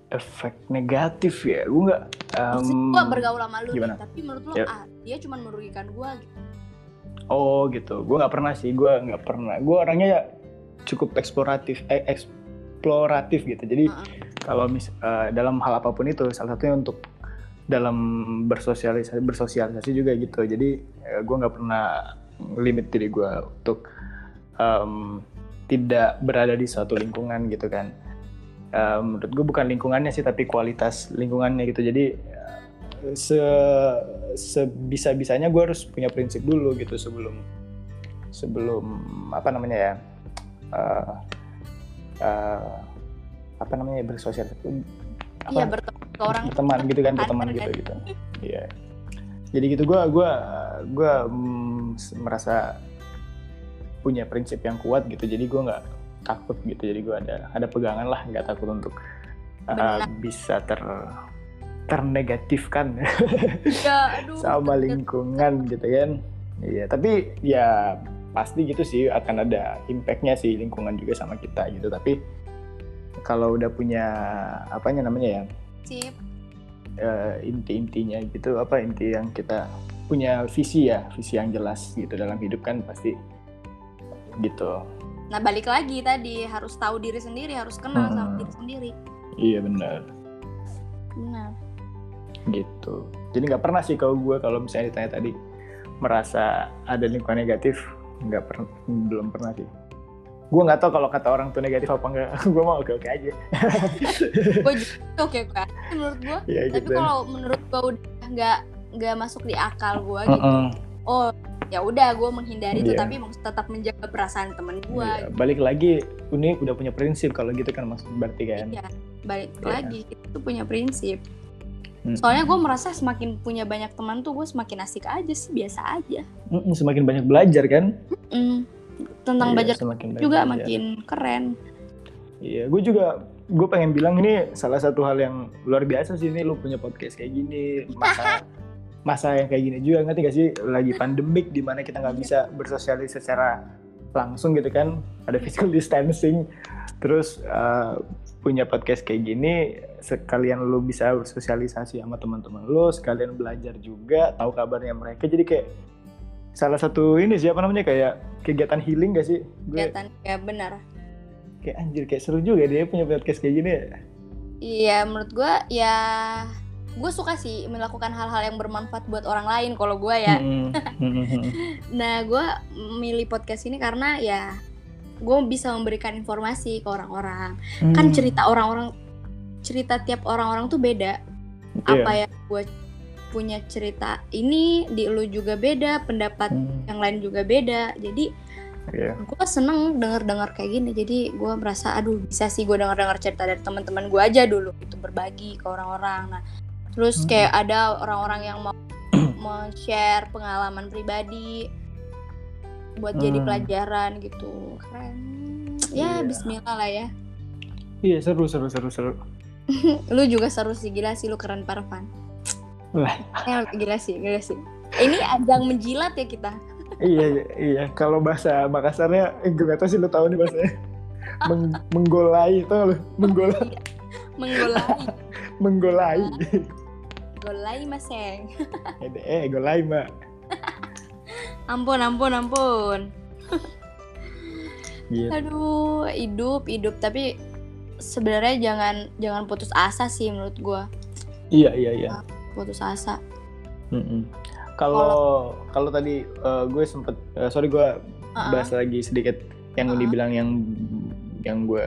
efek negatif ya gue nggak Em, gua bergaul sama lu nih, gimana? tapi menurut lo Yep. ah dia cuma merugikan gua gitu Oh gitu, gue nggak pernah sih, gue nggak pernah. Gue orangnya ya cukup eksploratif, eh, eksploratif gitu. Jadi Heeh. kalau mis eh, dalam hal apa pun itu, salah satunya untuk dalam bersosialisasi, bersosialisasi juga gitu. Jadi gue nggak pernah limit diri gue untuk em, tidak berada di suatu lingkungan gitu kan. Uh, menurut gue bukan lingkungannya sih tapi kualitas lingkungannya gitu. Jadi se sebisa bisanya gue harus punya prinsip dulu gitu sebelum sebelum apa namanya ya uh, uh, apa namanya bersosial iya berteman ke orang berteman gitu kan berteman gitu gitu. Iya. Jadi gitu gue gua gua mm, merasa punya prinsip yang kuat gitu. Jadi gue nggak takut gitu. Jadi gue ada ada pegangan lah nggak takut untuk uh, bisa ter ternegatifkan ya, aduh, sama lingkungan gitu kan. Iya tapi ya pasti gitu sih akan ada impactnya sih lingkungan juga sama kita gitu. Tapi kalau udah punya apanya namanya ya? Sip. Uh, inti-intinya gitu apa inti yang kita punya visi ya visi yang jelas gitu dalam hidup kan pasti gitu nah balik lagi tadi harus tahu diri sendiri harus kenal hmm. sama diri sendiri. Iya benar. Benar. Gitu. Jadi nggak pernah sih kalau gue kalau misalnya ditanya tadi merasa ada lingkungan negatif? Nggak pernah belum pernah sih. Gue nggak tahu kalau kata orang tuh negatif apa enggak gue mau oke oke aja. Gue juga oke oke menurut gue ya, tapi gitu. kalau menurut gue udah nggak nggak masuk di akal gue gitu. Uh -uh. oh ya udah gue menghindari itu yeah. tapi tetap menjaga perasaan teman gue yeah. gitu. balik lagi ini udah punya prinsip kalau gitu kan maksud berarti kan iya balik yeah. lagi itu punya prinsip Soalnya gue merasa semakin punya banyak teman tuh gue semakin asik aja sih, biasa aja. Mm-mm, semakin banyak belajar kan? Mm-mm. Tentang iya, belajar juga belajar. makin keren. Iya, gue juga gue pengen bilang ini salah satu hal yang luar biasa sih ini lu punya podcast kayak gini masa masa yang kayak gini juga ngerti gak sih? Lagi pandemik di mana kita nggak bisa bersosialisasi secara langsung gitu kan. Ada physical distancing. Terus uh, punya podcast kayak gini sekalian lu bisa bersosialisasi sama teman-teman lu sekalian belajar juga tahu kabarnya mereka. Jadi kayak salah satu ini siapa namanya kayak kegiatan healing gak sih? Kegiatan ya benar. kayak anjir kayak seru juga dia punya podcast kayak gini. Iya menurut gue ya gue suka sih melakukan hal-hal yang bermanfaat buat orang lain kalau gue ya. Nah gue milih podcast ini karena ya gue bisa memberikan informasi ke orang-orang. Hmm. kan cerita orang-orang cerita tiap orang-orang tuh beda. Yeah. apa ya. gue punya cerita ini di lu juga beda pendapat hmm. yang lain juga beda. Jadi yeah. gue seneng denger-dengar kayak gini. Jadi gue merasa aduh bisa sih gue denger-dengar cerita dari teman-teman gue aja dulu. Itu berbagi ke orang-orang. Nah terus hmm. kayak ada orang-orang yang mau mau share pengalaman pribadi buat hmm. jadi pelajaran gitu. Keren. Ya yeah. Bismillah lah ya. Iya seru seru seru seru. Lu juga seru sih gila sih lu keren parvan lah. Ya, gila sih gila sih. Ini ajang menjilat ya kita. Iya iya, iya. kalau bahasa Makassarnya eh, gue gak tau sih lu tahu nih bahasanya. Meng menggolai tau lu? Menggolai. Menggolai. Menggolai golai maseng eh, eh golai mbak. Ampun ampun ampun. Gitu. aduh hidup hidup. Tapi sebenarnya jangan jangan putus asa sih menurut gue iya iya iya. Putus asa. Kalau kalau tadi uh, gue sempet uh, sorry gue uh-uh. bahas lagi sedikit yang uh-uh. dibilang yang yang gue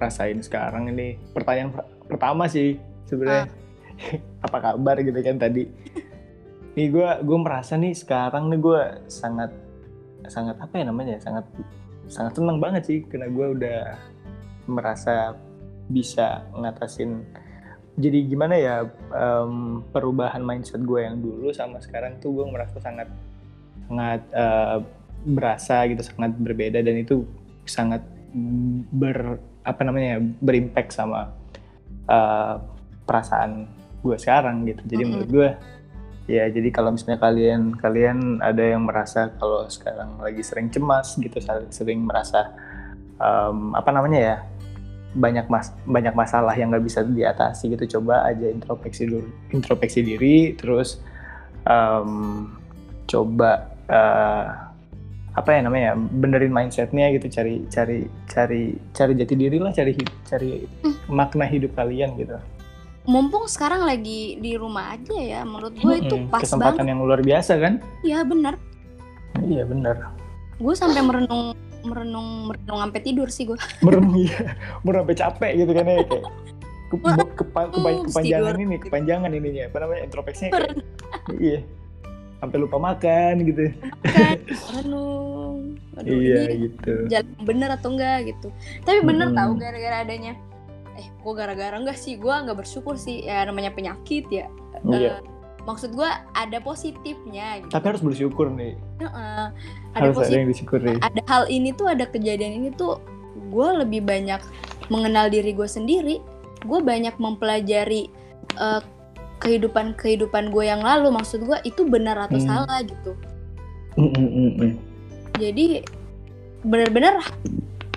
rasain sekarang ini. Pertanyaan pertama sih sebenarnya. Uh. Apa kabar gitu kan tadi? Nih gue gue merasa nih sekarang nih gue sangat sangat apa ya namanya sangat sangat senang banget sih karena gue udah merasa bisa ngatasin jadi gimana ya um, perubahan mindset gue yang dulu sama sekarang tuh gue merasa sangat sangat uh, berasa gitu sangat berbeda dan itu sangat ber apa namanya berimpact sama uh, perasaan gue sekarang gitu jadi mm -hmm. menurut gue Ya, jadi kalau misalnya kalian kalian ada yang merasa kalau sekarang lagi sering cemas gitu, sering merasa um, apa namanya ya banyak mas banyak masalah yang nggak bisa diatasi gitu, coba aja introspeksi dulu, introspeksi diri, terus um, coba uh, apa ya namanya benerin mindsetnya gitu, cari cari cari cari jati diri lah, cari cari hmm. makna hidup kalian gitu mumpung sekarang lagi di rumah aja ya menurut gue hmm, itu pas kesempatan banget. yang luar biasa kan? Iya benar iya benar gue sampai merenung merenung merenung sampai tidur sih gue merenung iya. Merenung sampai capek gitu kan ya kayak ke, kepa, kepa, kepanjangan ini kepanjangan ininya apa namanya introspeksinya kayak, iya. Sampai lupa makan gitu. Makan merenung. Aduh, iya gitu. jalan bener atau enggak gitu. Tapi bener Mm-mm. tahu gara-gara adanya eh gue gara-gara enggak sih? Gue nggak bersyukur sih. Ya namanya penyakit ya. Iya. Eh, maksud gue ada positifnya gitu. tapi harus bersyukur nih. Heeh. ada harus ada yang disyukuri. Ada hal ini tuh ada kejadian ini tuh gue lebih banyak mengenal diri gue sendiri. Gue banyak mempelajari eh, kehidupan kehidupan gue yang lalu. Maksud gue itu benar atau Hmm. salah gitu. Mm, mm, mm, mm. jadi benar-benar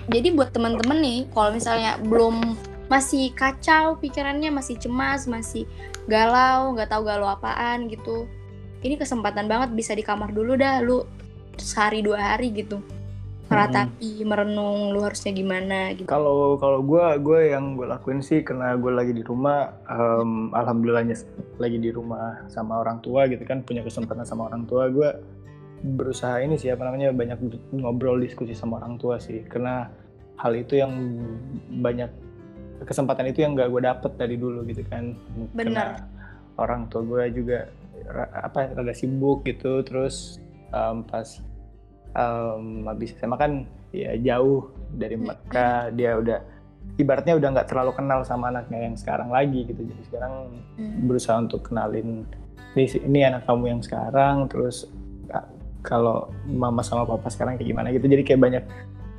jadi buat teman-teman nih kalau misalnya belum masih kacau pikirannya masih cemas masih galau nggak tahu galau apaan gitu. Ini kesempatan banget bisa di kamar dulu dah lu sehari dua hari gitu. Meratapi merenung lu harusnya gimana gitu. Kalau kalau gue gue yang gue lakuin sih karena gue lagi di rumah, em, alhamdulillahnya lagi di rumah sama orang tua gitu kan punya kesempatan sama orang tua gue berusaha ini sih apa namanya banyak ngobrol diskusi sama orang tua sih. Karena hal itu yang banyak kesempatan itu yang gak gue dapet dari dulu gitu kan. Benar. Orang tua gue juga apa rada sibuk gitu. Terus em, pas em, habis SMA kan ya jauh dari mereka. Dia udah ibaratnya udah nggak terlalu kenal sama anaknya yang sekarang lagi gitu. Jadi sekarang Hmm. berusaha untuk kenalin ini ini anak kamu yang sekarang. Terus ah, kalau mama sama papa sekarang kayak gimana? Gitu. Jadi kayak banyak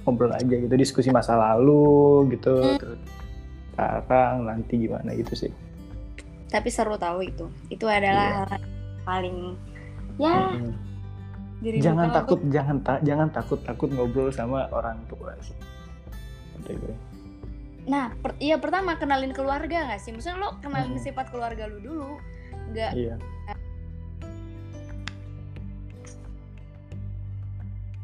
ngobrol aja gitu diskusi masa lalu gitu. Hmm. terus sekarang nanti gimana gitu sih tapi seru tahu itu itu adalah Iya. hal yang paling ya Mm-mm. dirindukan jangan takut jangan ta- jangan takut takut ngobrol sama orang tua sih. Nah, per- iya pertama kenalin keluarga gak sih? Maksudnya lo kenalin Hmm. sifat keluarga lu dulu, nggak iya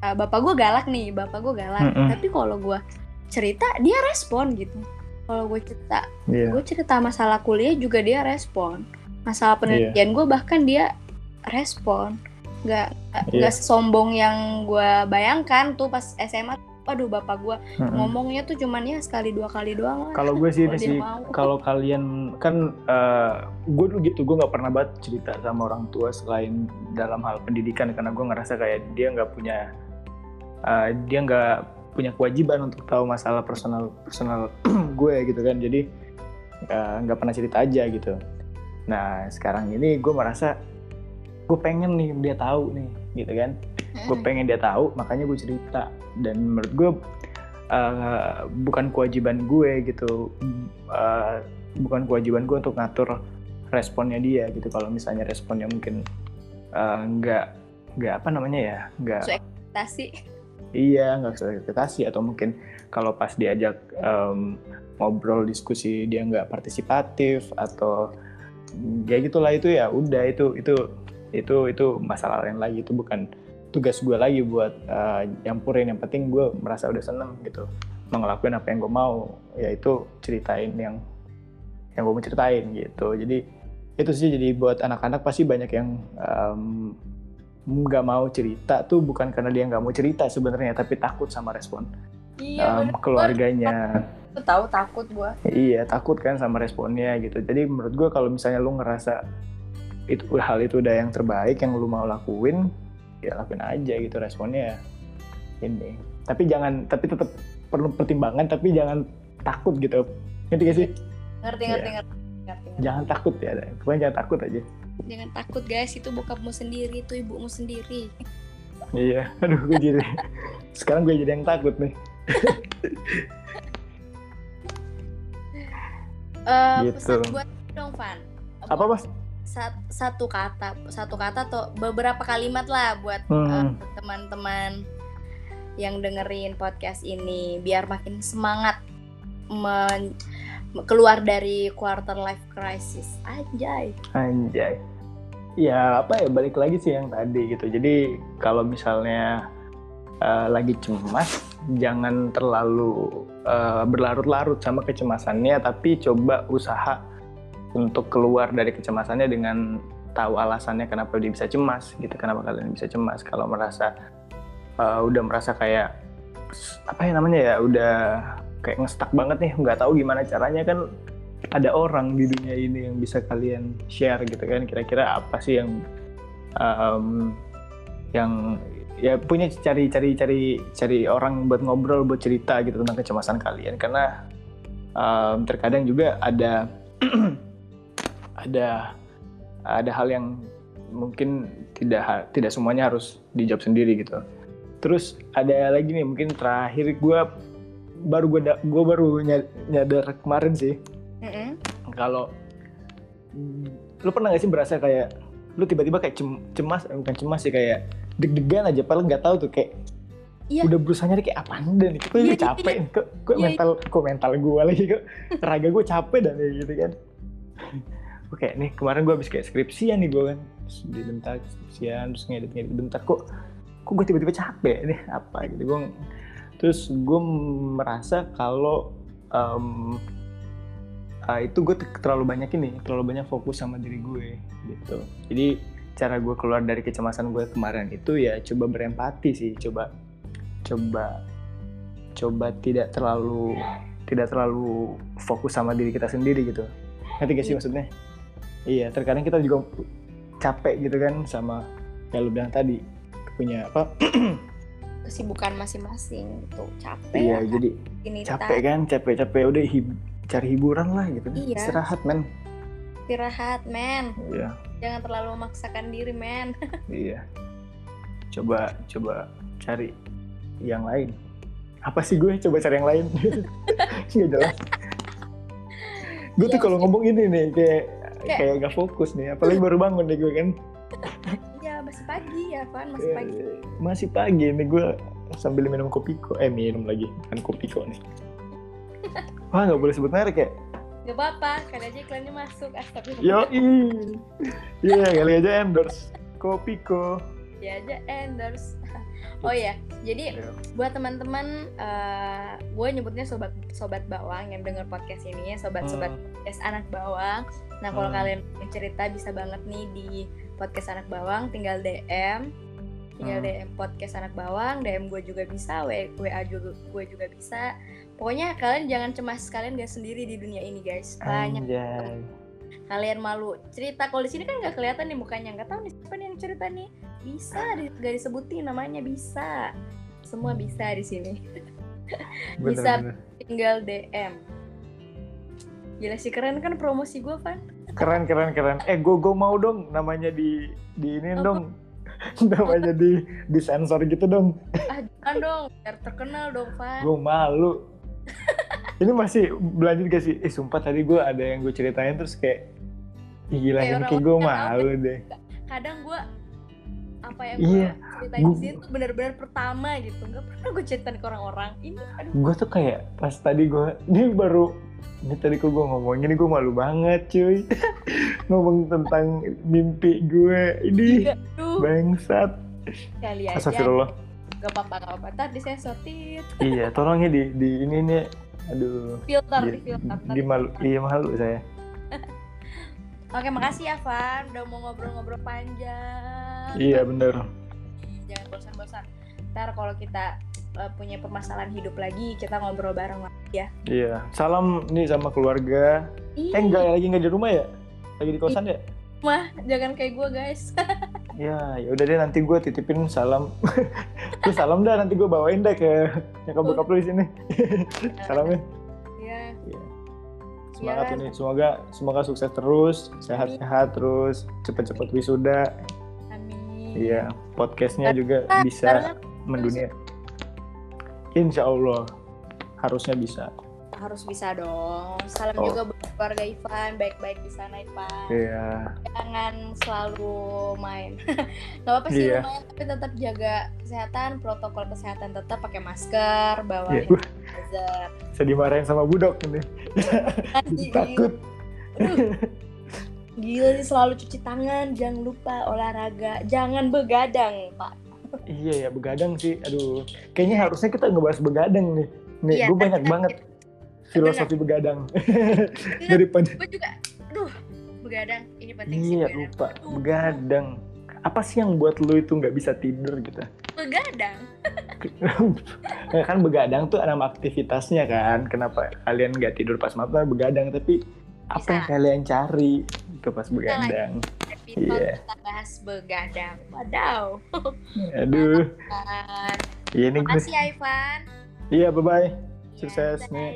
ah, bapak gue galak nih, bapak gue galak. Mm-mm. Tapi kalau gue cerita dia respon gitu. Kalau gue cerita, iya gue cerita masalah kuliah juga dia respon. Masalah penelitian gue bahkan dia respon. Nggak nggak- Iya. nggak sesombong yang gue bayangkan tuh pas SMA. Waduh bapak gue Mm-mm. ngomongnya tuh cuman ya sekali dua kali doang kalau gue sih ini sih kalau kalian kan gue dulu gitu gue nggak pernah banget cerita sama orang tua selain dalam hal pendidikan karena gue ngerasa kayak dia nggak punya eh, dia nggak punya kewajiban untuk tahu masalah personal personal gue gitu kan. Jadi eh, nggak pernah cerita aja gitu. Nah sekarang ini gue merasa gue pengen nih dia tahu nih gitu kan. Gue pengen dia tahu makanya gue cerita. Dan menurut gue uh, bukan kewajiban gue gitu. Uh, bukan kewajiban gue untuk ngatur responnya dia gitu. Kalau misalnya responnya mungkin uh, nggak nggak apa namanya ya nggak ekspektasi. Iya nggak sesuai ekspektasi. Atau mungkin kalau pas diajak um, ngobrol diskusi dia nggak partisipatif atau ya gitulah itu ya udah itu itu itu itu masalah lain lagi. Itu bukan tugas gue lagi buat uh, yang penting gue merasa udah seneng gitu mau ngelakuin apa yang gue mau. Yaitu ceritain yang yang gue mau ceritain gitu. Jadi itu sih. Jadi buat anak-anak pasti banyak yang um, nggak mau cerita tuh bukan karena dia nggak mau cerita sebenarnya tapi takut sama respon Iya, um, bener. keluarganya Lu tahu takut gue. iya takut kan sama responnya gitu jadi menurut gue kalau misalnya lu ngerasa itu hal itu udah yang terbaik yang lu mau lakuin ya lakuin aja gitu responnya ini tapi jangan tapi tetap perlu pertimbangan tapi jangan takut gitu ngerti gak sih Ngerti, ngerti, ngerti, ngerti. Jangan takut ya pokoknya jangan takut aja Jangan takut guys, itu bokapmu sendiri, itu ibumu sendiri. iya aduh gue jadi sekarang gue jadi yang takut nih Eh, Gitu. pesan buat dong, Van. apa mas sat- satu kata, satu kata atau beberapa kalimat lah buat Hmm. eh, teman-teman yang dengerin podcast ini biar makin semangat men- keluar dari quarter life crisis. Anjay. Anjay. Ya apa ya balik lagi sih yang tadi gitu. Jadi kalau misalnya eh, lagi cemas, jangan terlalu eh, berlarut-larut sama kecemasannya, tapi coba usaha untuk keluar dari kecemasannya dengan tahu alasannya kenapa dia bisa cemas gitu, kenapa kalian bisa cemas. Kalau merasa eh, udah merasa kayak apa ya namanya ya udah kayak ngestak banget nih nggak tahu gimana caranya. Kan ada orang di dunia ini yang bisa kalian share gitu kan. Kira-kira apa sih yang um, yang ya punya cari cari cari cari orang buat ngobrol buat cerita gitu tentang kecemasan kalian. Karena um, terkadang juga ada ada ada hal yang mungkin tidak tidak semuanya harus dijawab sendiri gitu. Terus ada lagi nih mungkin terakhir gue baru gue gue baru nyadar kemarin sih mm-hmm. kalau lu pernah gak sih berasa kayak lu tiba-tiba kayak cem, cemas eh, bukan cemas sih kayak deg-degan aja padahal nggak tahu tuh kayak Iya. udah berusaha nyari kayak apa dan kok iya, capek iya. kok, kok iya, mental kok mental gue lagi kok raga gue capek dan kayak gitu kan oke nih kemarin gue habis kayak skripsian nih gue kan terus di bentar skripsian terus ngedit ngedit bentar kok kok gue tiba-tiba capek nih apa gitu gue terus gue merasa kalau um, uh, itu gue terlalu banyak ini terlalu banyak fokus sama diri gue gitu. Jadi cara gue keluar dari kecemasan gue kemarin itu ya coba berempati sih coba coba coba tidak terlalu tidak terlalu fokus sama diri kita sendiri gitu. Ngerti gak sih iya. maksudnya? Iya terkadang kita juga capek gitu kan sama yang lu bilang tadi punya apa kesibukan masing-masing tuh capek iya ya, jadi capek kan capek-capek udah hib cari hiburan lah gitu iya. istirahat men. Istirahat men. Iya. Jangan terlalu memaksakan diri men. Iya. Coba coba cari yang lain. Apa sih gue? Coba cari yang lain. Nggak jelas. Gue tuh iya, kalau ngomong ini nih kayak kayak gak fokus nih. Apalagi baru bangun deh gue kan pagi ya Van masih pagi eh, masih pagi nih gue sambil minum kopi kok eh minum lagi kan kopi kok nih wah nggak boleh sebut merek ya Gak apa-apa, kali aja iklannya masuk. Astagfirullah. Yo, iya, kali aja endorse. kopi kok Ya aja endorse. Oh ya, jadi yeah. buat teman-teman, uh, gue nyebutnya sobat sobat bawang yang denger podcast ini ya, sobat-sobat hmm. podcast anak bawang. Nah, kalau hmm. kalian cerita bisa banget nih di podcast anak bawang tinggal DM tinggal hmm. DM podcast anak bawang DM gue juga bisa WA juga gue juga bisa. Pokoknya kalian jangan cemas kalian gak sendiri di dunia ini guys. Banyak Anjay. kalian malu. Cerita kalau di sini kan nggak kelihatan nih mukanya. Nggak tahu nih siapa nih yang cerita nih. Bisa gak disebutin namanya bisa. Semua bisa di sini. Bisa bener. tinggal DM Gila sih keren kan promosi gue Van keren keren keren. Eh gue gue mau dong namanya di di ini oh, dong. Namanya di di sensor gitu dong. Ah jangan dong biar terkenal dong Van. Gue malu. Ini masih berlanjut gak sih? Eh sumpah tadi gue ada yang gue ceritain terus kayak Ih, gila kayak ini kayak gue malu deh. kadang gue apa yang iya, gue ceritain gua, di sini tuh benar-benar pertama gitu. Nggak pernah gue ceritain ke orang-orang. Ini gue tuh kayak pas tadi gue ini baru ini tadi kok gue ngomongin ini gue malu banget cuy. Ngomong tentang mimpi gue ini Aduh. bangsat. Kali aja. Astagfirullah. Gak apa-apa gak apa-apa. Ntar disensorin iya tolong ya di, di ini nih. Aduh. Filter di, di filter di malu iya malu saya. Oke, makasih ya, Van. Udah mau ngobrol-ngobrol panjang. Iya, bener. Jangan bosan-bosan. Ntar kalau kita uh, punya permasalahan hidup lagi kita ngobrol bareng lagi ya. Iya salam nih sama keluarga. Ih. eh enggak lagi nggak di rumah ya? Lagi di kosan ya? Mah jangan kayak gue guys. Ya ya udah deh nanti gue titipin salam. Terus salam dah nanti gue bawain deh ke nyokap bokap lu di sini. Salamnya iya. Ya. semangat ya, ini semoga semoga sukses terus sehat-sehat terus cepet-cepet wisuda. Amin. Iya podcastnya juga bisa mendunia Insya Allah harusnya bisa. Harus bisa dong. Salam oh. juga buat keluarga Ivan, baik-baik di sana Ivan. Iya. Jangan selalu main. Gak apa-apa sih iya. main, tapi tetap jaga kesehatan, protokol kesehatan tetap pakai masker, bawa yeah. sanitizer. Saya dimarahin sama budok ini. Takut. Gila sih selalu cuci tangan, jangan lupa olahraga, jangan begadang, Pak iya ya begadang sih. Aduh kayaknya harusnya kita ngebahas begadang nih. Nih iya, gue banyak banget filosofi begadang. Daripada gue juga aduh begadang ini penting iya sih, lupa. Begadang. Apa sih yang buat lo itu nggak bisa tidur gitu? Begadang. Kan begadang tuh nama aktivitasnya kan. Kenapa kalian nggak tidur pas malam? Begadang? Tapi apa yang Bisa. kalian cari itu pas begadang? Episode Iya. kita bahas begadang. Wadaw. Aduh, iya nih. Makasih Ivan. Iya, bye bye. Iya, Sukses bye, nih.